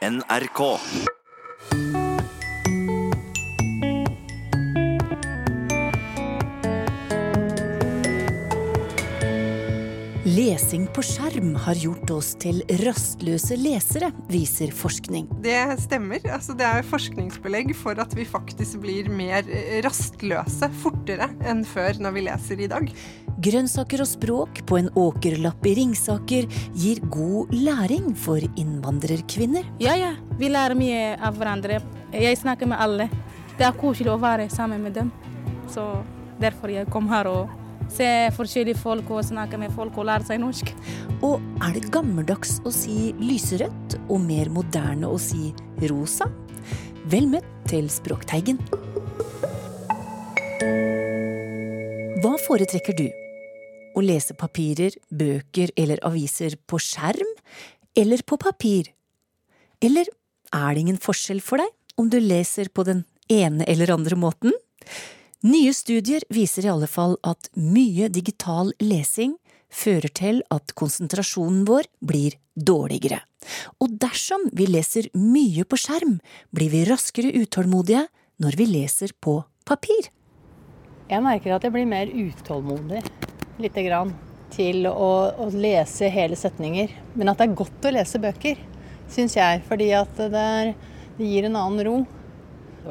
NRK. Lesing på skjerm har gjort oss til rastløse lesere, viser forskning. Det stemmer. Altså, det er forskningsbelegg for at vi faktisk blir mer rastløse fortere enn før når vi leser i dag. Grønnsaker og språk på en åkerlapp i Ringsaker gir god læring for innvandrerkvinner. Ja, ja. Vi lærer mye av hverandre. Jeg snakker med alle. Det er koselig å være sammen med dem. Så derfor jeg kom her og se forskjellige folk og snakke med folk og lære seg norsk. Og er det gammeldags å si lyserødt og mer moderne å si rosa? Vel møtt til Språkteigen. Hva foretrekker du? Å lese papirer, bøker eller aviser på skjerm eller på papir? Eller er det ingen forskjell for deg om du leser på den ene eller andre måten? Nye studier viser i alle fall at mye digital lesing fører til at konsentrasjonen vår blir dårligere. Og dersom vi leser mye på skjerm, blir vi raskere utålmodige når vi leser på papir. Jeg merker at jeg blir mer utålmodig, lite grann, til å, å lese hele setninger. Men at det er godt å lese bøker, syns jeg. Fordi at det, er, det gir en annen ro.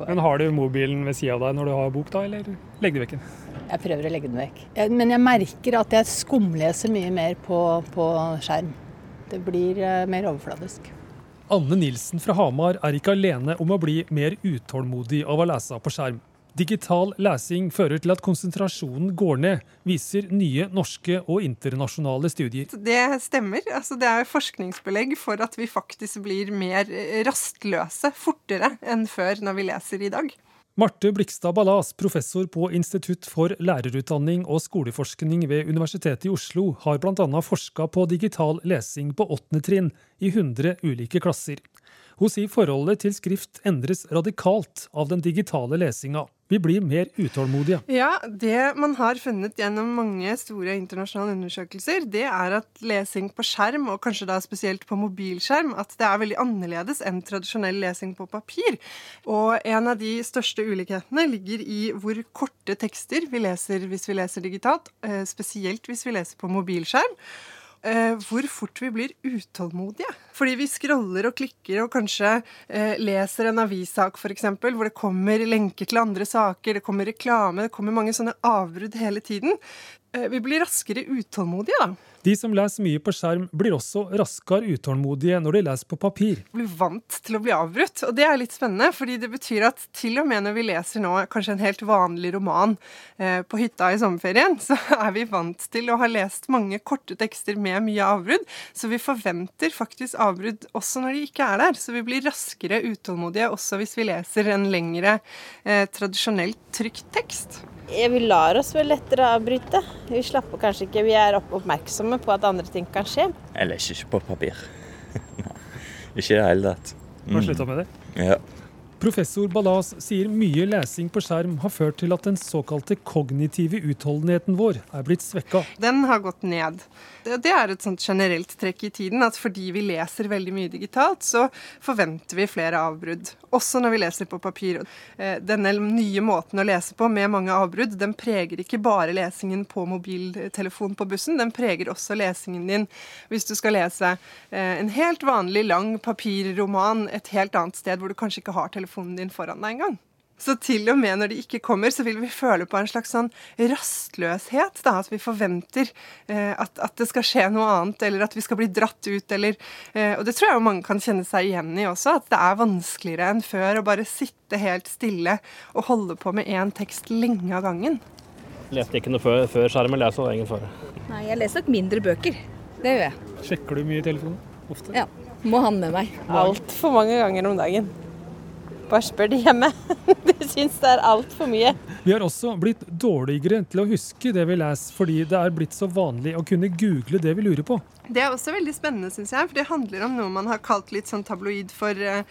Men Har du mobilen ved sida av deg når du har bok, da, eller legger du vekk den? Jeg prøver å legge den vekk. Jeg, men jeg merker at jeg skumleser mye mer på, på skjerm. Det blir uh, mer overfladisk. Anne Nilsen fra Hamar er ikke alene om å bli mer utålmodig av å lese på skjerm. Digital lesing fører til at konsentrasjonen går ned, viser nye norske og internasjonale studier. Det stemmer. Altså, det er forskningsbelegg for at vi faktisk blir mer rastløse fortere enn før når vi leser i dag. Marte Blikstad Ballas, professor på Institutt for lærerutdanning og skoleforskning ved Universitetet i Oslo, har bl.a. forska på digital lesing på åttende trinn i 100 ulike klasser. Hun sier forholdet til skrift endres radikalt av den digitale lesinga. Vi blir mer utålmodige. Ja, det man har funnet gjennom mange store internasjonale undersøkelser, det er at lesing på skjerm, og kanskje da spesielt på mobilskjerm, at det er veldig annerledes enn tradisjonell lesing på papir. Og en av de største ulikhetene ligger i hvor korte tekster vi leser hvis vi leser digitalt, eh, spesielt hvis vi leser på mobilskjerm eh, hvor fort vi blir utålmodige. Fordi vi scroller og klikker og kanskje eh, leser en avissak f.eks. hvor det kommer lenker til andre saker, det kommer reklame, det kommer mange sånne avbrudd hele tiden. Eh, vi blir raskere utålmodige, da. De som leser mye på skjerm, blir også raskere utålmodige når de leser på papir. Blir vant til å bli avbrutt, og det er litt spennende. fordi det betyr at til og med når vi leser nå kanskje en helt vanlig roman eh, på hytta i sommerferien, så er vi vant til å ha lest mange korte tekster med mye avbrudd. Så vi forventer faktisk avbrudd også når de ikke er der. Så vi blir raskere utålmodige også hvis vi leser en lengre eh, tradisjonelt trykt tekst. Vi lar oss vel lettere avbryte. Vi slapper kanskje ikke, vi er oppmerksomme på at andre ting kan skje. Jeg leser ikke på papir. ikke i det hele tatt. Har slutta med det? Ja. Professor Ballas sier mye lesing på skjerm har ført til at den såkalte kognitive utholdenheten vår er blitt svekka. Den har gått ned. Det er et sånt generelt trekk i tiden at fordi vi leser veldig mye digitalt, så forventer vi flere avbrudd. Også når vi leser på papir. Eh, denne nye måten å lese på med mange avbrudd, den preger ikke bare lesingen på mobiltelefon på bussen, den preger også lesingen din hvis du skal lese eh, en helt vanlig lang papirroman et helt annet sted hvor du kanskje ikke har telefon telefonen din foran deg engang. Så til og med når de ikke kommer, så vil vi føle på en slags sånn rastløshet. Da, at vi forventer eh, at, at, det skal skje noe annet, eller at vi skal bli dratt ut, eller eh, Og det tror jeg jo mange kan kjenne seg igjen i også, at det er vanskeligere enn før å bare sitte helt stille og holde på med én tekst lenge av gangen. Leste ikke noe før, før skjermen, leser ingen fare. Nei, jeg leser nok mindre bøker. Det gjør jeg. Sjekker du mye i telefonen? Ofte? Ja. Må ha den med meg. Altfor mange ganger om dagen. Bare spør de hjemme. De syns det er altfor mye. Vi har også blitt dårligere til å huske det vi leser, fordi det er blitt så vanlig å kunne google det vi lurer på. Det er også veldig spennende, syns jeg, for det handler om noe man har kalt litt sånn tabloid for uh,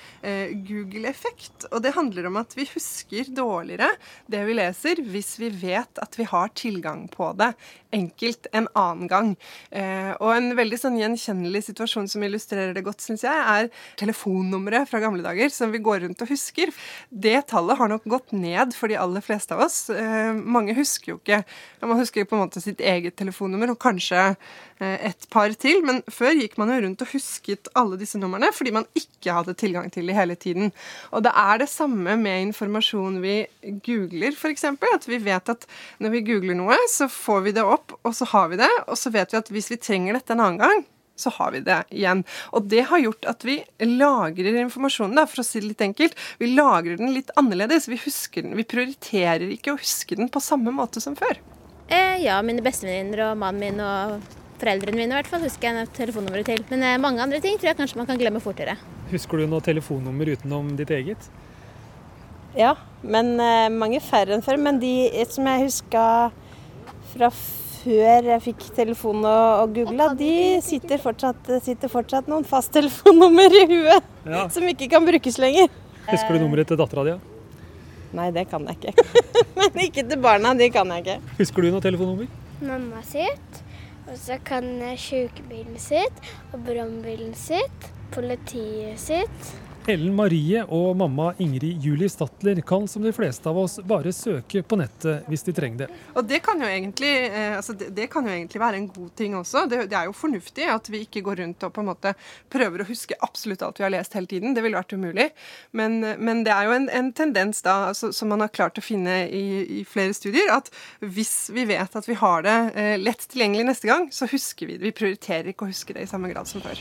Google-effekt. Og det handler om at vi husker dårligere det vi leser, hvis vi vet at vi har tilgang på det enkelt en annen gang. Uh, og en veldig sånn gjenkjennelig situasjon som illustrerer det godt, syns jeg, er telefonnummeret fra gamle dager som vi går rundt og husker. Det tallet har nok gått ned for de aller fleste av oss. Uh, mange husker jo ikke Man husker på en måte sitt eget telefonnummer og kanskje et par til, men før gikk man jo rundt og husket alle disse numrene fordi man ikke hadde tilgang til de hele tiden. Og det er det samme med informasjon vi googler, f.eks. At vi vet at når vi googler noe, så får vi det opp, og så har vi det. Og så vet vi at hvis vi trenger dette en annen gang, så har vi det igjen. Og det har gjort at vi lagrer informasjonen, da, for å si det litt enkelt. Vi lagrer den litt annerledes. Vi husker den. Vi prioriterer ikke å huske den på samme måte som før. Eh, ja, mine bestevenninner og mannen min og foreldrene mine i hvert fall husker jeg telefonnummeret til. Men eh, mange andre ting tror jeg kanskje man kan glemme fortere. Husker du noe telefonnummer utenom ditt eget? Ja, men uh, mange færre enn før. Men de som jeg huska fra før jeg fikk telefon og, og googla, de sitter fortsatt, sitter fortsatt noen fasttelefonnummer i huet ja. som ikke kan brukes lenger. Husker du nummeret til dattera di? Nei, det kan jeg ikke. men ikke til barna, de kan jeg ikke. Husker du noe telefonnummer? Mamma sitt. Og så kan sjukebilen sitt og brannbilen sitt, politiet sitt. Ellen Marie og mamma Ingrid Julie Statler kan som de fleste av oss bare søke på nettet hvis de trenger det. Og Det kan jo egentlig, eh, altså det, det kan jo egentlig være en god ting også. Det, det, er jo fornuftig at vi ikke går rundt og på en måte prøver å huske absolutt alt vi har lest hele tiden. Det ville vært umulig. Men, men det er jo en, en tendens da, altså, som man har klart å finne i, i, flere studier, at hvis vi vet at vi har det eh, lett tilgjengelig neste gang, så husker vi det. Vi prioriterer ikke å huske det i samme grad som før.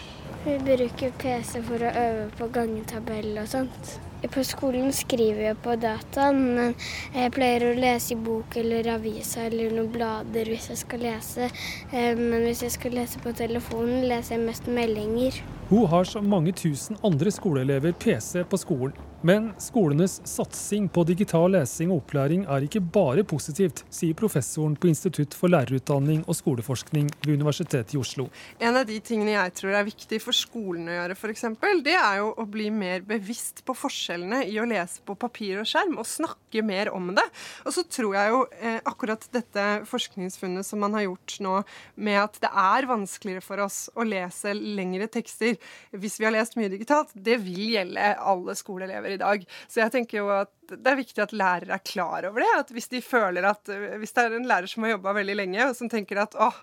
Vi bruker PC for å øve på gangetabell og sånt. På skolen skriver jeg på dataen, men jeg pleier å lese i bok eller avisa eller noen blader hvis jeg skal lese. Eh, men hvis jeg skal lese på telefonen, leser jeg mest meldinger. Hun har som mange tusen andre skoleelever PC på skolen. Men skolenes satsing på digital lesing og opplæring er ikke bare positivt, sier professoren på Institutt for lærerutdanning og skoleforskning ved Universitetet i Oslo. En av de tingene jeg tror er viktig for skolen å gjøre, f.eks., det er jo å bli mer bevisst på forskjellene i å lese på papir og skjerm, og snakke mer om det. Og så tror jeg jo eh, akkurat dette forskningsfunnet som man har gjort nå, med at det er vanskeligere for oss å lese lengre tekster hvis vi har lest mye digitalt, det vil gjelde alle skoleelever i dag. Så jeg tenker jo at det er viktig at lærere er klar over det. At hvis de føler at Hvis det er en lærer som har jobba veldig lenge, og som tenker at åh,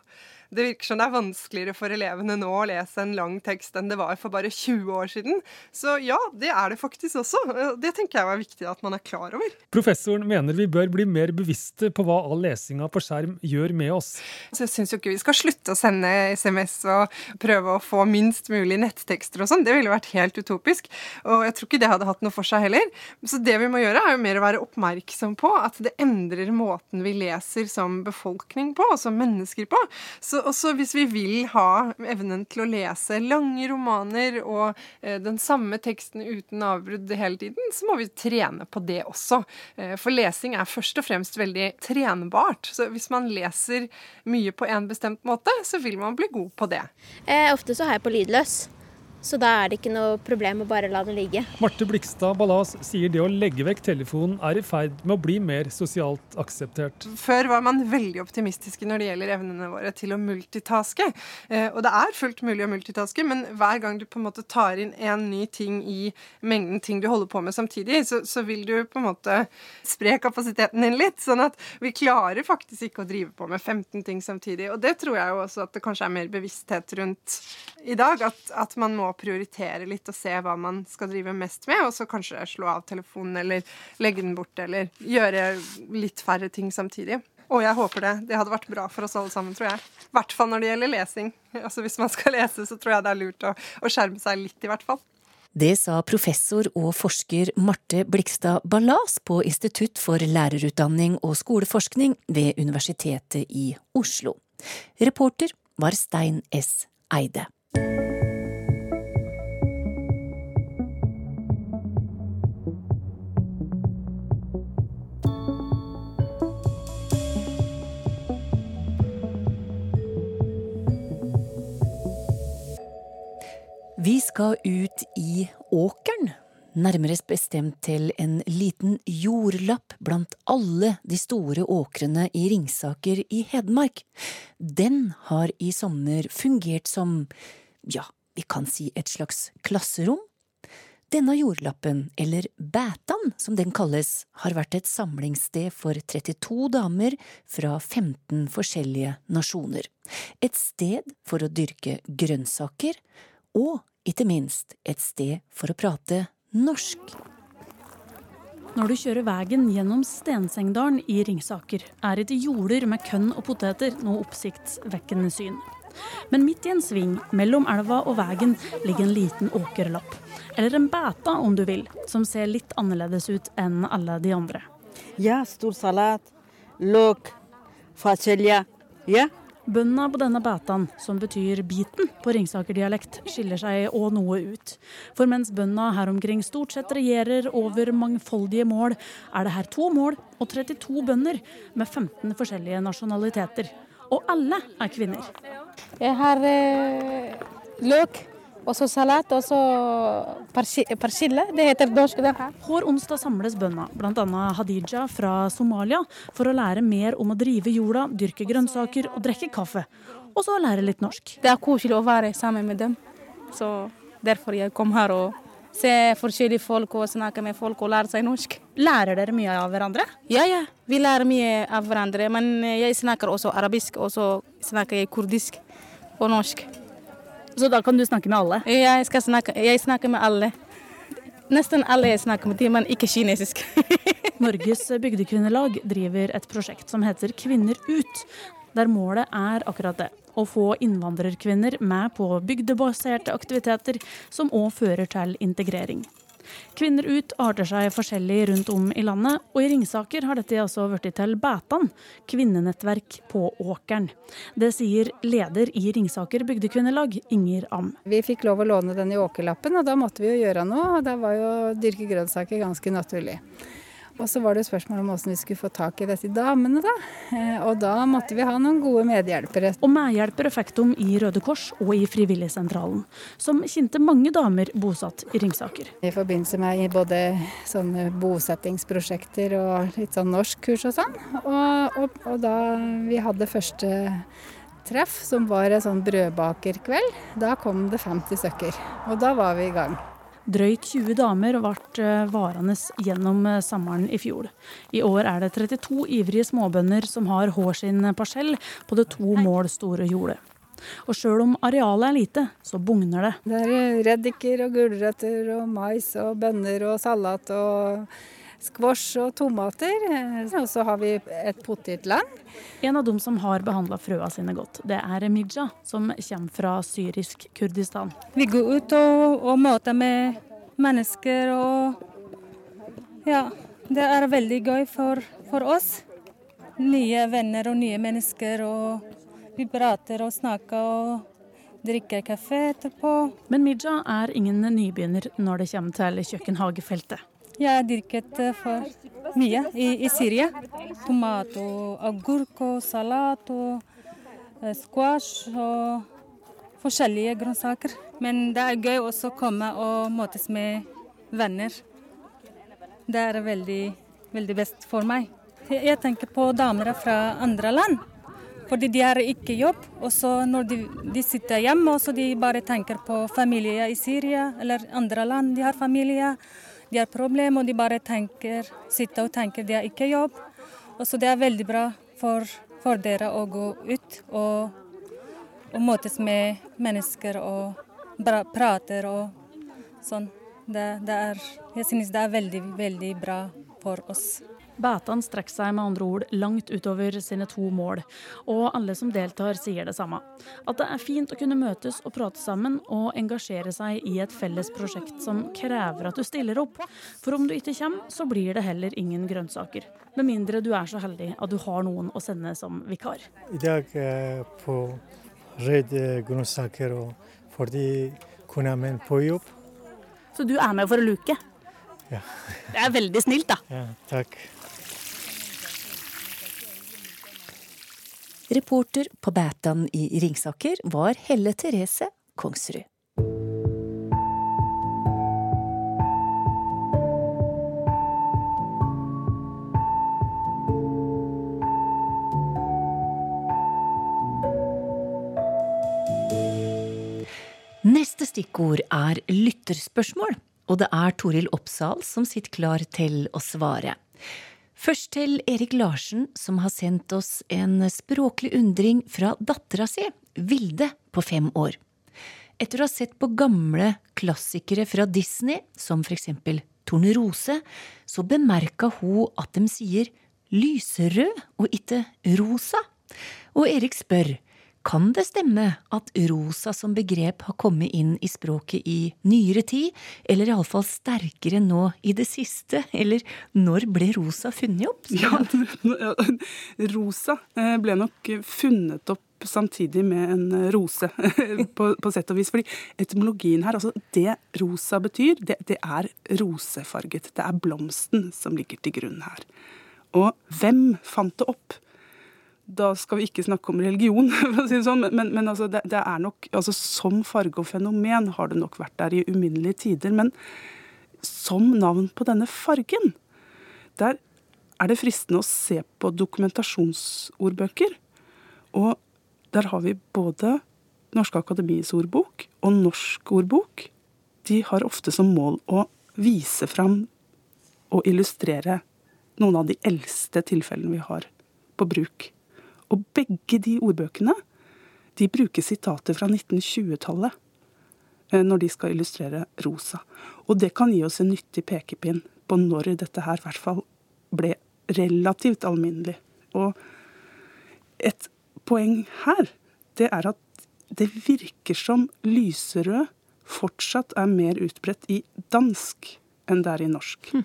det virker som det er vanskeligere for elevene nå å lese en lang tekst enn det var for bare 20 år siden. Så ja, det er det faktisk også. Det tenker jeg er viktig at man er klar over. Professoren mener vi bør bli mer bevisste på hva all lesinga på skjerm gjør med oss. Så jeg syns jo ikke vi skal slutte å sende SMS og prøve å få minst mulig nettekster og sånn. Det ville vært helt utopisk. Og jeg tror ikke det hadde hatt noe for seg heller. Så det vi må gjøre, er jo mer å være oppmerksom på at det endrer måten vi leser som befolkning på, og som mennesker på. Så også hvis vi vil ha evnen til å lese lange romaner og eh, den samme teksten uten avbrudd hele tiden, så må vi trene på det også. Eh, for lesing er først og fremst veldig trenbart. Så hvis man leser mye på en bestemt måte, så vil man bli god på det. Eh, ofte så har jeg på lydløs. Så da er det ikke noe problem å bare la det ligge. Marte Blikstad Ballas sier det å legge vekk telefonen er i ferd med å bli mer sosialt akseptert. Før var man veldig optimistiske når det gjelder evnene våre til å multitaske. Eh, og det er fullt mulig å multitaske, men hver gang du på en måte tar inn en ny ting i mengden ting du holder på med samtidig, så, så vil du på en måte spre kapasiteten din litt. Sånn at vi klarer faktisk ikke å drive på med 15 ting samtidig. Og det tror jeg jo også at det kanskje er mer bevissthet rundt i dag. At, at man må prioritere litt og se hva man skal drive mest med, og så kanskje slå av telefonen eller legge den bort eller gjøre litt færre ting samtidig. Og jeg håper det. Det hadde vært bra for oss alle sammen, tror jeg. I hvert fall når det gjelder lesing. Altså Hvis man skal lese, så tror jeg det er lurt å, å skjerme seg litt, i hvert fall. Det sa professor og forsker Marte Blikstad Ballas på Institutt for lærerutdanning og skoleforskning ved Universitetet i Oslo. Reporter var Stein S. Eide. Skal ut i åkeren, nærmere bestemt til en liten jordlapp blant alle de store åkrene i Ringsaker i Hedmark. Den har i sommer fungert som, ja, vi kan si et slags klasserom. Denne jordlappen, eller bætan som den kalles, har vært et samlingssted for 32 damer fra 15 forskjellige nasjoner. Et sted for å dyrke grønnsaker, og ikke minst et sted for å prate norsk. Når du kjører veien gjennom Stensengdalen i Ringsaker, er ikke jorder med kønn og poteter noe oppsiktsvekkende syn. Men midt i en sving mellom elva og veien ligger en liten åkerlapp. Eller en beta, om du vil, som ser litt annerledes ut enn alle de andre. Ja, stor salat, løk, faselja. Ja, Bøndene på denne bætaen, som betyr biten på Ringsaker-dialekt, skiller seg òg noe ut. For mens bøndene her omkring stort sett regjerer over mangfoldige mål, er det her to mål og 32 bønder med 15 forskjellige nasjonaliteter. Og alle er kvinner. Jeg har eh, løk, og så salat, og så persille. Det heter norsk, den her. Hver onsdag samles bøndene, bl.a. Hadija fra Somalia, for å lære mer om å drive jorda, dyrke grønnsaker og drikke kaffe. Og så lære litt norsk. Det er koselig å være sammen med dem. Så derfor jeg kom her og se forskjellige folk og snakke med folk og lære seg norsk. Lærer dere mye av hverandre? Ja, ja. Vi lærer mye av hverandre. Men jeg snakker også arabisk, og så snakker jeg kurdisk og norsk. Så da kan du snakke med alle? Ja, jeg, skal snakke, jeg snakker med alle. Nesten alle jeg snakker med, men ikke kinesisk. Norges bygdekvinnelag driver et prosjekt som heter Kvinner ut, der målet er akkurat det. Å få innvandrerkvinner med på bygdebaserte aktiviteter som òg fører til integrering. Kvinner ut arter seg forskjellig rundt om i landet, og i Ringsaker har dette altså blitt til Bætan, kvinnenettverk på åkeren. Det sier leder i Ringsaker bygdekvinnelag, Inger Am. Vi fikk lov å låne den i åkerlappen, og da måtte vi jo gjøre noe. og Da var jo dyrke grønnsaker ganske naturlig. Og så var det spørsmål om hvordan vi skulle få tak i disse damene, da. Eh, Og da måtte vi ha noen gode medhjelpere. Og medhjelpere fikk de i Røde Kors og i Frivilligsentralen, som kjente mange damer bosatt i Ringsaker. I forbindelse med både sånne bosettingsprosjekter og litt sånn norskkurs og sånn. Og, og, og da vi hadde første treff, som var en sånn brødbakerkveld, da kom det 50 stykker. Og da var vi i gang. Drøyt 20 damer ble varende gjennom eh, sommeren i fjor. I år er det 32 ivrige småbønder som har hver sin parsell på det to mål store jordet. Og sjøl om arealet er lite, så bugner det. Det er reddiker og gulrøtter og mais og bønner og salat og squash og tomater. Og så har vi et potetland. En av dem som har behandla frøa sine godt, det er Midja, som kommer fra syrisk Kurdistan. Vi går ut og, og møter med mennesker og Ja, det er veldig gøy for, for oss. Nye venner og nye mennesker, og vi prater og snakker og drikker kaffe etterpå. Men Midja er ingen nybegynner når det kommer til kjøkkenhagefeltet. Jeg har dyrket eh, for mye i, i Syria. Tomat og agurk salat og eh, squash og forskjellige grønnsaker. Men det er gøy også å komme og møtes med venner. Det er veldig, veldig best for meg. Jeg tenker på damer fra andre land. Fordi de har ikke jobb. Og så når de, de sitter hjemme, og så de bare tenker på familie i Syria eller andre land. De har familie, de har problemer, og de bare tenker, sitter og tenker de har ikke jobb. Og så det er veldig bra for, for dere å gå ut og, og møtes med mennesker og bra, prater og sånn. Det, det er, jeg synes det er veldig, veldig bra for oss. Bætan strekker seg med andre ord langt utover sine to mål, og alle som deltar sier det samme. At det er fint å kunne møtes og prate sammen og engasjere seg i et felles prosjekt som krever at du stiller opp. For om du ikke kommer, så blir det heller ingen grønnsaker. Med mindre du er så heldig at du har noen å sende som vikar. I dag eh, på Redd grønnsaker og fordi kona mi på jobb. Så du er med for å luke? Ja. Det er veldig snilt, da. Ja, takk. Reporter på Bætan i Ringsaker var Helle Therese Kongsrud. Neste stikkord er lytterspørsmål, og det er Toril Oppsal som sitter klar til å svare. Først til Erik Larsen, som har sendt oss en språklig undring fra dattera si, Vilde, på fem år. Etter å ha sett på gamle klassikere fra Disney, som for eksempel Tornerose, så bemerka hun at de sier lyserød og ikke rosa. Og Erik spør kan det stemme at rosa som begrep har kommet inn i språket i nyere tid, eller iallfall sterkere nå i det siste? Eller når ble rosa funnet opp? Ja, rosa eh, ble nok funnet opp samtidig med en rose, på, på sett og vis. Fordi etymologien her, altså det rosa betyr, det, det er rosefarget. Det er blomsten som ligger til grunn her. Og hvem fant det opp? Da skal vi ikke snakke om religion, si sånn, men, men altså, det, det, er nok altså, Som farge og fenomen har det nok vært der i uminnelige tider. Men som navn på denne fargen, der er det fristende å se på dokumentasjonsordbøker. Og der har vi både Norske Akademis ordbok og Norsk ordbok. De har ofte som mål å vise fram og illustrere noen av de eldste tilfellene vi har på bruk. Og begge de ordbøkene de bruker sitater fra 1920-tallet eh, når de skal illustrere rosa. Og det kan gi oss en nyttig pekepinn på når dette her i hvert fall ble relativt alminnelig. Og et poeng her, det er at det virker som lyserød fortsatt er mer utbredt i dansk enn det er i norsk. Hm.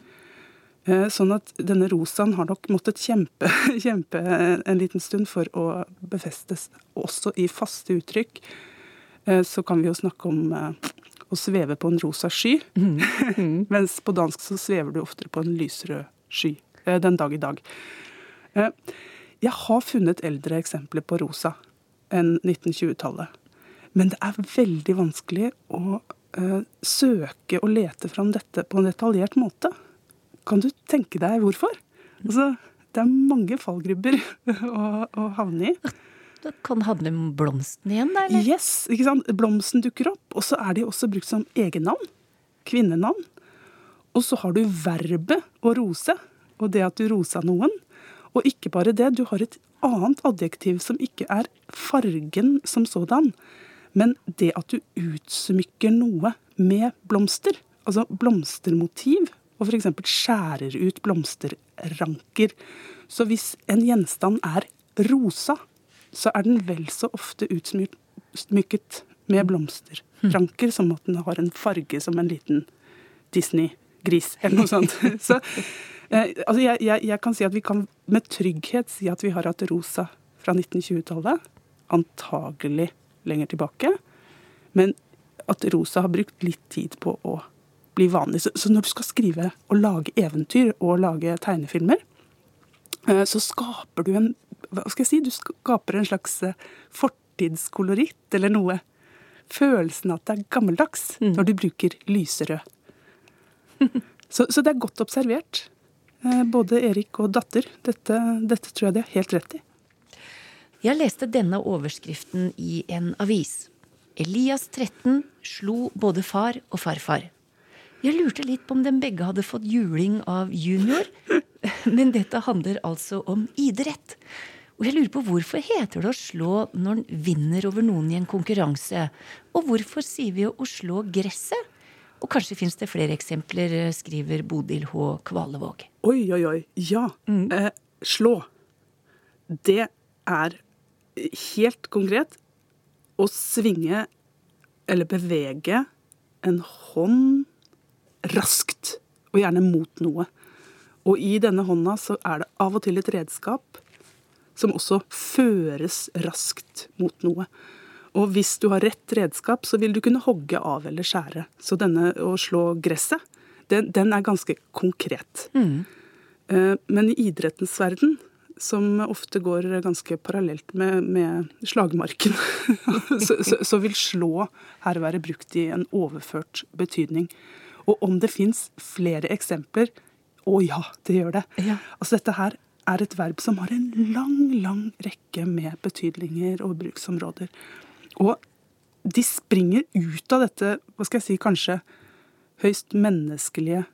Sånn at denne rosaen har nok måttet kjempe, kjempe, en liten stund for å befestes. Også i faste uttrykk eh, så kan vi jo snakke om eh, å sveve på en rosa sky. Mm. Mm. Mens på dansk så svever du oftere på en lysrød sky den dag i dag. Jeg har funnet eldre eksempler på rosa enn 1920-tallet. Men det er veldig vanskelig å søke og lete fram dette på en detaljert måte. Kan du tenke deg hvorfor? Altså, det er mange fallgrubber å, å havne i. Det kan havne i blomsten igjen, da? eller? Yes, ikke sant? Blomsten dukker opp, og så er de også brukt som egennavn. Kvinnenavn. Og så har du verbet å rose, og det at du rosa noen. Og ikke bare det, du har et annet adjektiv som ikke er fargen som sådan, men det at du utsmykker noe med blomster. Altså blomstermotiv, og f.eks. skjærer ut blomsterranker. Så hvis en gjenstand er rosa, så er den vel så ofte utsmykket med blomsterranker som at den har en farge som en liten Disney-gris, eller noe sånt. Så Eh, altså jeg, jeg, jeg, kan si at vi kan med trygghet si at vi har hatt rosa fra 1920-tallet. Antagelig lenger tilbake. Men at rosa har brukt litt tid på å bli vanlig. Så, så når du skal skrive og lage eventyr og lage tegnefilmer, eh, så skaper du en Hva skal jeg si? Du skaper en slags eh, fortidskoloritt eller noe. Følelsen at det er gammeldags mm. når du bruker lyserød. Så, så det er godt observert. Eh, både Erik og datter. Dette, dette tror jeg de har helt rett i. Jeg leste denne overskriften i en avis. Elias 13 slo både far og farfar. Jeg lurte litt på om de begge hadde fått juling av junior. Men dette handler altså om idrett. Og jeg lurer på hvorfor heter det å slå når en vinner over noen i en konkurranse? Og hvorfor sier vi å slå gresset? Og kanskje fins det flere eksempler, eh, skriver Bodil H. Kvalevåg. Oi, oi, oi. Ja. Mm. Eh, slå. Det er helt konkret å svinge eller bevege en hånd raskt, og gjerne mot noe. Og i denne hånda så er det av og til et redskap som også føres raskt mot noe. Og hvis du har rett redskap, så vil du kunne hogge av eller skjære. Så denne å slå gresset, den, den er ganske konkret. Mm. Eh, men i idrettens verden, som ofte går ganske parallelt med, med slagmarken, så, så, så, vil slå her være brukt i en overført betydning. Og om det fins flere eksempler Å ja, det gjør det. Ja. Altså dette her er et verb som har en lang, lang rekke med betydninger og bruksområder. Og de springer ut av dette, hva skal jeg si, kanskje høyst menneskelige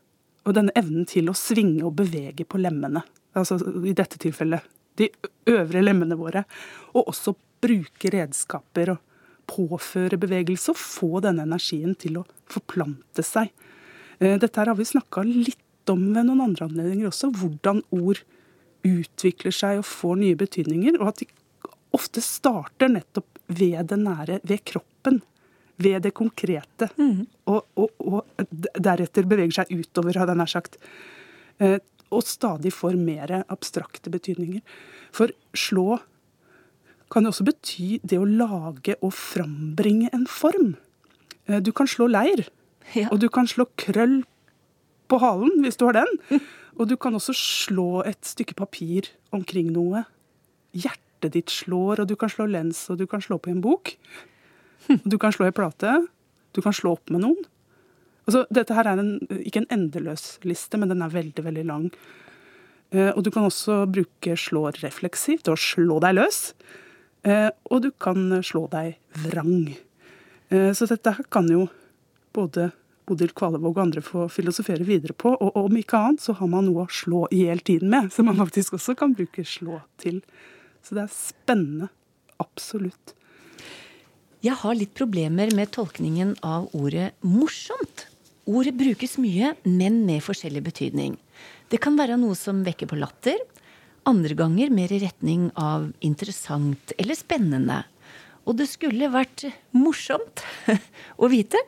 Og denne evnen til å svinge og bevege på lemmene. Altså i dette tilfellet de øvre lemmene våre. Og også bruke redskaper og påføre bevegelse og få denne energien til å forplante seg. Eh, dette her har vi snakka litt om ved noen andre anledninger også, hvordan ord utvikler seg og får nye betydninger, og at de ofte starter nettopp ved det nære, ved kroppen. Ved det konkrete. Mm. Og, og, og, deretter beveger seg utover, hadde jeg nær sagt. Eh, og stadig får mer abstrakte betydninger. For slå kan jo også bety det å lage og frambringe en form. Eh, du kan slå leir, ja. og du kan slå krøll på halen hvis du har den. Og du kan også slå et stykke papir omkring noe. Hjertet ditt slår, og du kan slå lens, og du kan slå på en bok. Du kan slå i plate. Du kan slå opp med noen. Altså, dette her er en, ikke en endeløs liste, men den er veldig, veldig lang. Eh, og du kan også bruke slå refleksivt og slå deg løs. Eh, og du kan slå deg vrang. Eh, så dette her kan jo både Bodil Kvalevåg og andre får filosofere videre på. Og om ikke annet så har man noe å slå i hele tiden med, som man faktisk også kan bruke slå til. Så det er spennende. Absolutt. Jeg har litt problemer med tolkningen av ordet morsomt. Ordet brukes mye, men med forskjellig betydning. Det kan være noe som vekker på latter. Andre ganger mer i retning av interessant eller spennende. Og det skulle vært morsomt å vite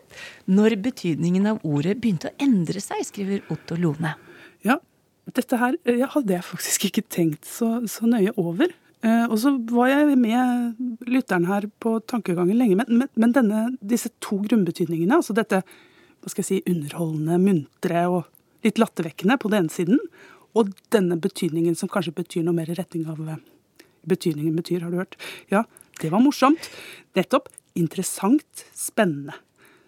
når betydningen av ordet begynte å endre seg, skriver Otto Lone. Ja, dette her eh, hadde jeg faktisk ikke tenkt så, så nøye over. Eh, og så var jeg med lytteren her på tankegangen lenge. Men, men, men denne, disse to grunnbetydningene, altså dette hva skal jeg si, underholdende, muntre og litt lattervekkende på den ene siden, og denne betydningen som kanskje betyr noe mer i retning av eh, Betydningen betyr, har du hørt? Ja, det var morsomt. Nettopp. Interessant. Spennende.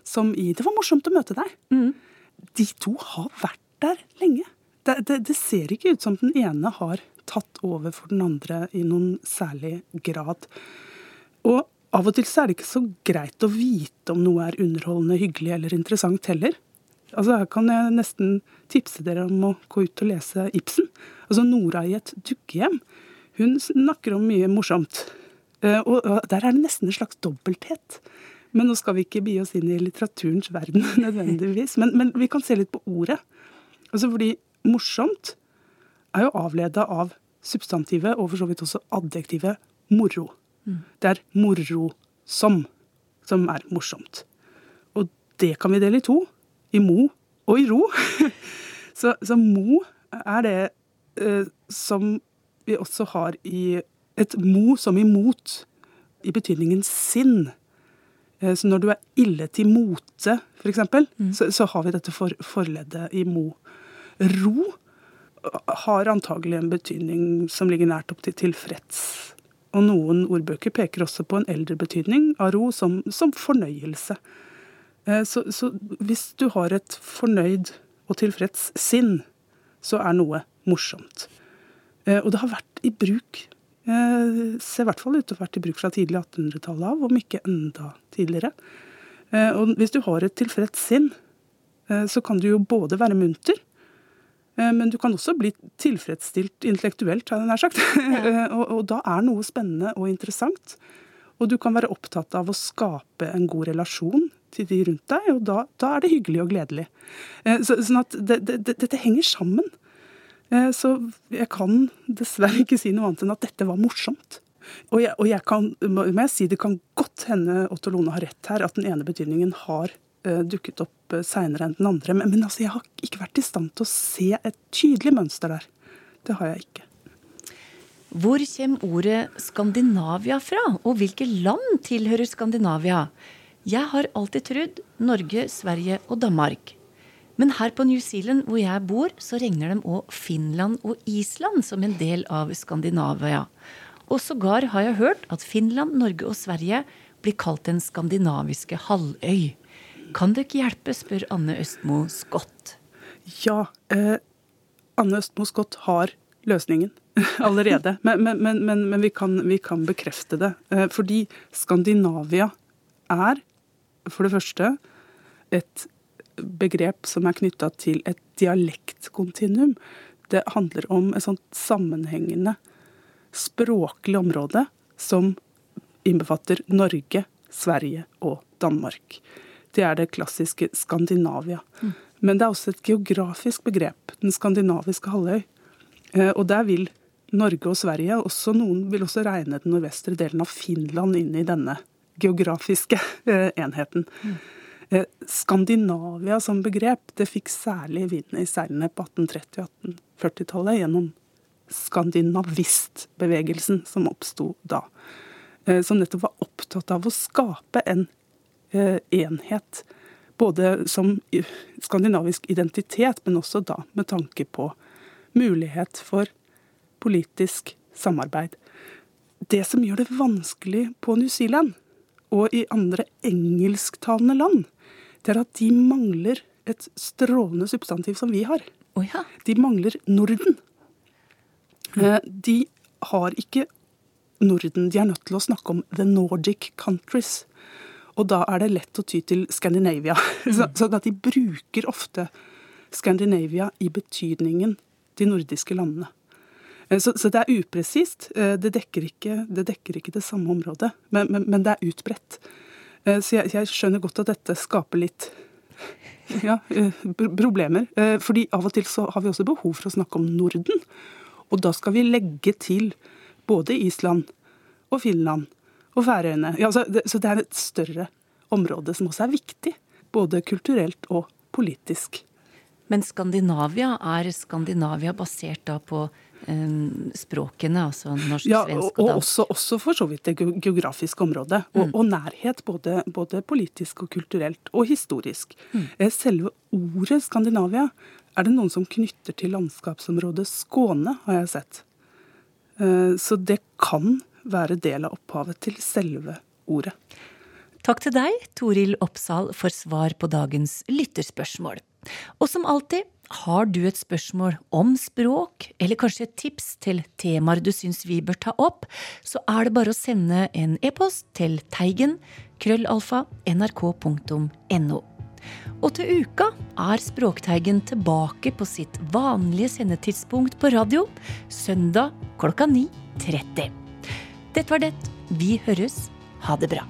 Som i Det var morsomt å møte deg. Mm. De to har vært der lenge. Det, det, det, ser ikke ut som den ene har tatt over for den andre i noen særlig grad. Og av og til så er det ikke så greit å vite om noe er underholdende, hyggelig eller interessant heller. Altså Her kan jeg nesten tipse dere om å gå ut og lese Ibsen. Altså Nora i et dukkehjem. Hun snakker om mye morsomt. Eh, og der er det nesten en slags dobbelthet. Men nå skal vi ikke bi oss inn i litteraturens verden nødvendigvis. Men, men vi kan se litt på ordet. Altså fordi morsomt er jo avleda av substantivet, og for så vidt også adjektivet, moro. Mm. Det er morosom som er morsomt. Og det kan vi dele i to. I mo og i ro. så, så mo er det eh, som vi også har i et mo som imot, i betydningen sinn. Eh, så når du er ille til mote, f.eks., mm. så, så har vi dette for, forleddet i mo. Ro har antagelig en betydning som ligger nært opp til tilfreds. Og noen ordbøker peker også på en eldre betydning av ro som, som fornøyelse. Eh, så, så, hvis du har et fornøyd og tilfreds sinn, så er noe morsomt. Eh, og det har vært i bruk ser i hvert fall ut til å ha vært i bruk fra tidlig 1800-tallet av, om ikke enda tidligere. Eh, og hvis du har et tilfreds sinn, eh, så kan du jo både være munter, men du kan også bli tilfredsstilt intellektuelt, har jeg nær sagt. Ja. og, og, da er noe spennende og interessant. Og du kan være opptatt av å skape en god relasjon til de rundt deg, og da, da er det hyggelig og gledelig. Så, sånn at det, det, det, dette henger sammen. Eh, så jeg kan dessverre ikke si noe annet enn at dette var morsomt. Og jeg, og jeg kan, må jeg si, det kan godt hende Otto Lone har rett her, at den ene betydningen har uh, dukket opp uh, seinere enn den andre. Men, men altså, jeg har ikke vært i stand til å se et tydelig mønster der. Det har jeg ikke. Hvor kommer ordet Skandinavia fra, og hvilke land tilhører Skandinavia? Jeg har alltid trodd Norge, Sverige og Danmark. Men her på New Zealand, hvor jeg bor, så regner de òg Finland og Island som en del av Skandinavia. Og sågar har jeg hørt at Finland, Norge og Sverige blir kalt den skandinaviske halvøy. Kan dere hjelpe, spør Anne Østmo Scott. Ja, eh, Anne Østmo Scott har løsningen allerede. Men, men, men, men vi, kan, vi, kan, bekrefte det. Eh, fordi Skandinavia er for det første et begrep som er knytta til et dialektkontinuum. Det handler om et sånt sammenhengende språklig område som innbefatter Norge, Sverige og Danmark. Det er det klassiske Skandinavia. Mm. Men det er også et geografisk begrep, den skandinaviske halvøy. Eh, og der vil Norge og Sverige, også noen vil også regne den nordvestre delen av Finland inn i denne geografiske eh, enheten. Mm. Eh, Skandinavia som begrep det fikk særlig vind i seilene på 1830- og 1840-tallet gjennom skandinavistbevegelsen som oppsto da. Eh, som nettopp var opptatt av å skape en enhet. Både som skandinavisk identitet, men også da med tanke på mulighet for politisk samarbeid. Det som gjør det vanskelig på New Zealand og i andre engelsktalende land, det er at de mangler et strålende substantiv som vi har. Oh ja. De mangler Norden. Mm. De har ikke Norden. De er nødt til å snakke om the Nordic countries. Og da er det lett å ty til Scandinavia. Mm. Så, så at de bruker ofte Scandinavia i betydningen de nordiske landene. Eh, så, så, det er upresist. Eh, det dekker ikke det, dekker ikke det samme området, men, men, men, det er utbredt. Eh, så jeg, jeg, skjønner godt at dette skaper litt ja, problemer. Fordi av og til så har vi også behov for å snakke om Norden. Og da skal vi legge til både Island og Finland og Færøyene. Ja, så, det, så det er et større område som også er viktig. Både kulturelt og politisk. Men Skandinavia, er Skandinavia basert da på språkene, altså norsk, ja, svensk og, og også, også, for så vidt det geografiske området. Og, mm. og nærhet, både, både, politisk og kulturelt, og historisk. Mm. Eh, selve ordet Skandinavia er det noen som knytter til landskapsområdet Skåne, har jeg sett. Eh, så det kan være del av opphavet til selve ordet. Takk til deg, Toril Oppsal, for svar på dagens lytterspørsmål. Og som alltid, har du et spørsmål om språk, eller kanskje et tips til temaer du syns vi bør ta opp, så er det bare å sende en e-post til teigen krøllalfa nrk.no. Og til uka er Språkteigen tilbake på sitt vanlige sendetidspunkt på radio, søndag klokka 9.30. Dette var det. Vi høres. Ha det bra.